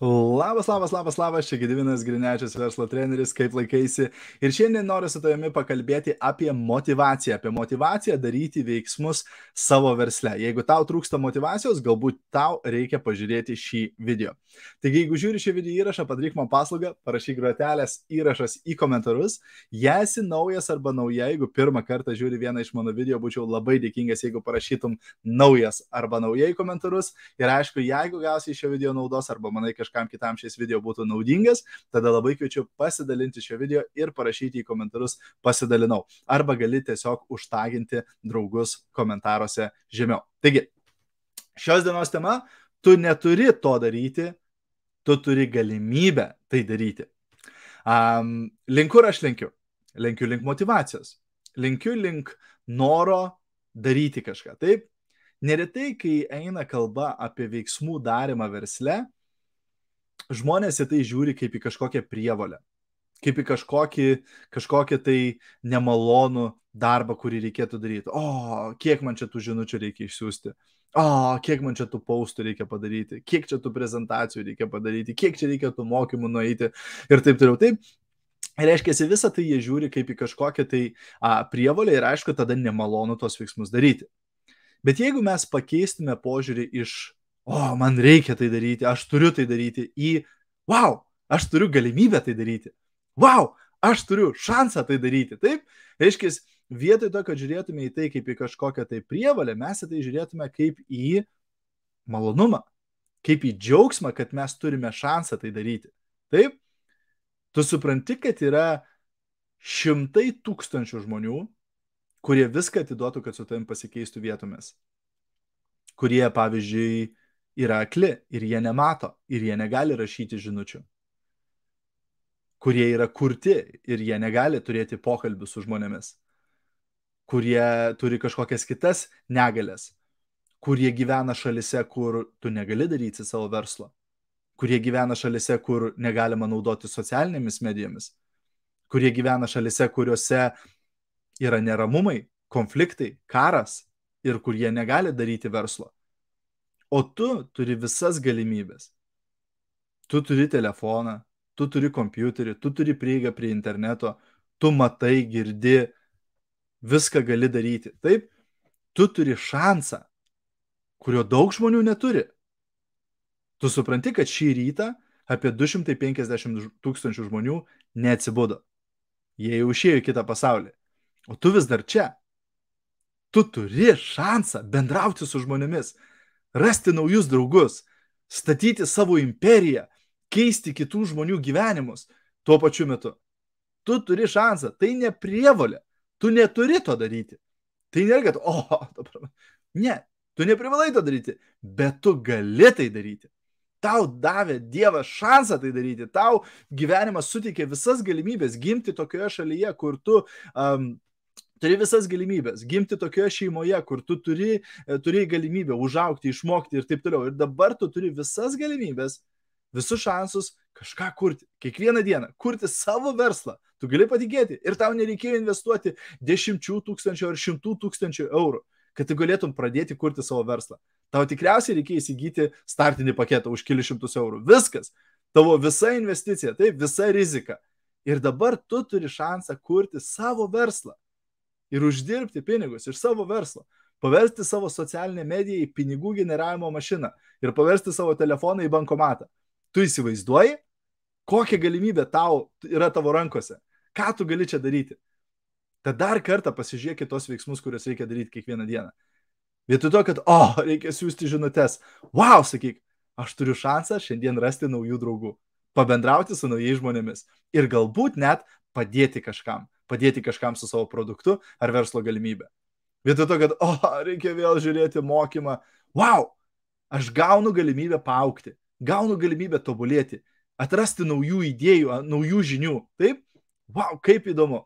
Labas, labas, labas, labas, čia Gedivinas Grinečius, verslo treneris, kaip laikaisi. Ir šiandien noriu su tavimi pakalbėti apie motivaciją, apie motivaciją daryti veiksmus savo versle. Jeigu tau trūksta motivacijos, galbūt tau reikia pažiūrėti šį video. Taigi, jeigu žiūri šį video įrašą, padaryk man paslaugą, parašyk grotelės įrašas į komentarus. Jei esi naujas arba nauja, jeigu pirmą kartą žiūri vieną iš mano video, būčiau labai dėkingas, jeigu parašytum naujas arba nauja į komentarus. Ir aišku, jeigu gausi iš šio video naudos arba manai, kad kažkam kitam šis video būtų naudingas, tada labai kviečiu pasidalinti šio video ir parašyti į komentarus pasidalinau. Arba gali tiesiog užtaginti draugus komentaruose žemiau. Taigi, šios dienos tema, tu neturi to daryti, tu turi galimybę tai daryti. Um, link kur aš lenkiu? Lenkiu link motivacijos. Lenkiu link noro daryti kažką. Taip, neretai, kai eina kalba apie veiksmų darimą versle, žmonės į tai žiūri kaip į kažkokią prievalę, kaip į kažkokį, kažkokį tai nemalonų darbą, kurį reikėtų daryti. O, kiek man čia tų žinučių reikia išsiųsti. O, kiek man čia tų paustų reikia padaryti, kiek čia tų prezentacijų reikia padaryti, kiek čia reikia tų mokymų nueiti ir taip toliau. Taip, reiškia, visą tai jie žiūri kaip į kažkokią tai a, prievalę ir aišku, tada nemalonu tos veiksmus daryti. Bet jeigu mes pakeistume požiūrį iš o, man reikia tai daryti, aš turiu tai daryti, į, wow, aš turiu galimybę tai daryti, wow, aš turiu šansą tai daryti. Taip, reiškia, vietoj to, kad žiūrėtume į tai kaip į kažkokią tai prievalę, mes į tai žiūrėtume kaip į malonumą, kaip į džiaugsmą, kad mes turime šansą tai daryti. Taip, tu supranti, kad yra šimtai tūkstančių žmonių, kurie viską atiduotų, kad su tavim pasikeistų vietomis. Kurie, pavyzdžiui, yra akli ir jie nemato ir jie negali rašyti žinučių. Kurie yra kurti ir jie negali turėti pokalbių su žmonėmis. Kurie turi kažkokias kitas negalės. Kurie gyvena šalise, kur tu negali daryti savo verslo. Kurie gyvena šalise, kur negalima naudoti socialinėmis medijomis. Kurie gyvena šalise, kuriuose yra neramumai, konfliktai, karas ir kur jie negali daryti verslo. O tu turi visas galimybės. Tu turi telefoną, tu turi kompiuterį, tu turi prieigą prie interneto, tu matai, girdi, viską gali daryti. Taip, tu turi šansą, kurio daug žmonių neturi. Tu supranti, kad šį rytą apie 250 tūkstančių žmonių neatsibudo. Jie jau išėjo į kitą pasaulį. O tu vis dar čia. Tu turi šansą bendrauti su žmonėmis rasti naujus draugus, statyti savo imperiją, keisti kitų žmonių gyvenimus tuo pačiu metu. Tu turi šansą, tai ne prievalė, tu neturi to daryti. Tai nėra, kad, o, ne, tu neprivalai to daryti, bet tu gali tai daryti. Tau davė Dievas šansą tai daryti, tau gyvenimas suteikė visas galimybės gimti tokioje šalyje, kur tu um, turi visas galimybės gimti tokioje šeimoje, kur tu turi, e, turi galimybę užaukti, išmokti ir taip toliau. Ir dabar tu turi visas galimybės, visus šansus kažką kurti. Kiekvieną dieną kurti savo verslą. Tu gali patikėti ir tau nereikėjo investuoti dešimčių tūkstančių ar šimtų tūkstančių eurų, kad tu galėtum pradėti kurti savo verslą. Tau tikriausiai reikėjo įsigyti startinį paketą už kelius šimtus eurų. Viskas. Tavo visa investicija, taip, visa rizika. Ir dabar tu turi šansą kurti savo verslą ir uždirbti pinigus iš savo verslo, paversti savo socialinę mediją į pinigų generavimo mašiną ir paversti savo telefoną į bankomatą. Tu įsivaizduoji, kokia galimybė tau yra tavo rankose, ką tu gali čia daryti. Tad dar kartą pasižiūrėk tos veiksmus, kuriuos reikia daryti kiekvieną dieną. Vietoj to, kad, o, oh, reikia siūsti žinutės, wow, sakyk, aš turiu šansą šiandien rasti naujų draugų, pabendrauti su naujais žmonėmis ir galbūt net padėti kažkam padėti kažkam su savo produktu ar verslo galimybė. Vietoj to, kad, o, reikia vėl žiūrėti mokymą, wow, aš gaunu galimybę paaukti, gaunu galimybę tobulėti, atrasti naujų idėjų, naujų žinių. Taip, wow, kaip įdomu.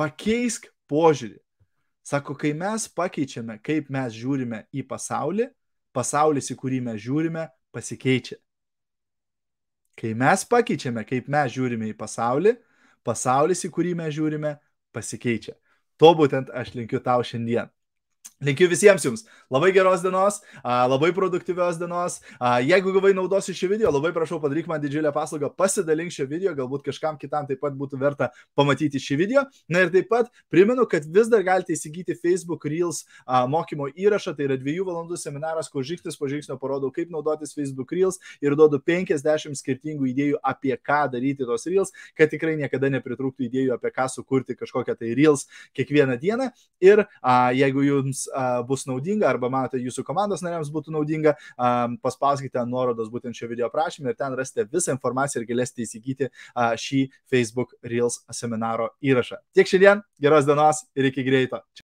Pakeisk požiūrį. Sako, kai mes pakeičiame, kaip mes žiūrime į pasaulį, pasaulis, į kurį mes žiūrime, pasikeičia. Kai mes pakeičiame, kaip mes žiūrime į pasaulį, pasaulis, į kurį mes žiūrime, pasikeičia. To būtent aš linkiu tau šiandien. Linkiu visiems jums labai geros dienos, labai produktyvios dienos. Jeigu gavai naudos iš šio video, labai prašau padaryk man didžiulę paslaugą, pasidalink šio video, galbūt kažkam kitam taip pat būtų verta pamatyti šį video. Na ir taip pat primenu, kad vis dar galite įsigyti Facebook Reels mokymo įrašą, tai yra dviejų valandų seminaras, kur žingsnis po žingsnio parodau, kaip naudotis Facebook Reels ir duodu 50 skirtingų idėjų, apie ką daryti tos Reels, kad tikrai niekada nepritrūktų idėjų, apie ką sukurti kažkokią tai Reels kiekvieną dieną. Ir a, jeigu jums bus naudinga arba manote jūsų komandos nariams būtų naudinga, paspauskite nuorodos būtent šio video aprašymę ir ten rasite visą informaciją ir galėsite įsigyti šį Facebook Reels seminaro įrašą. Tiek šiandien, geros dienos ir iki greito.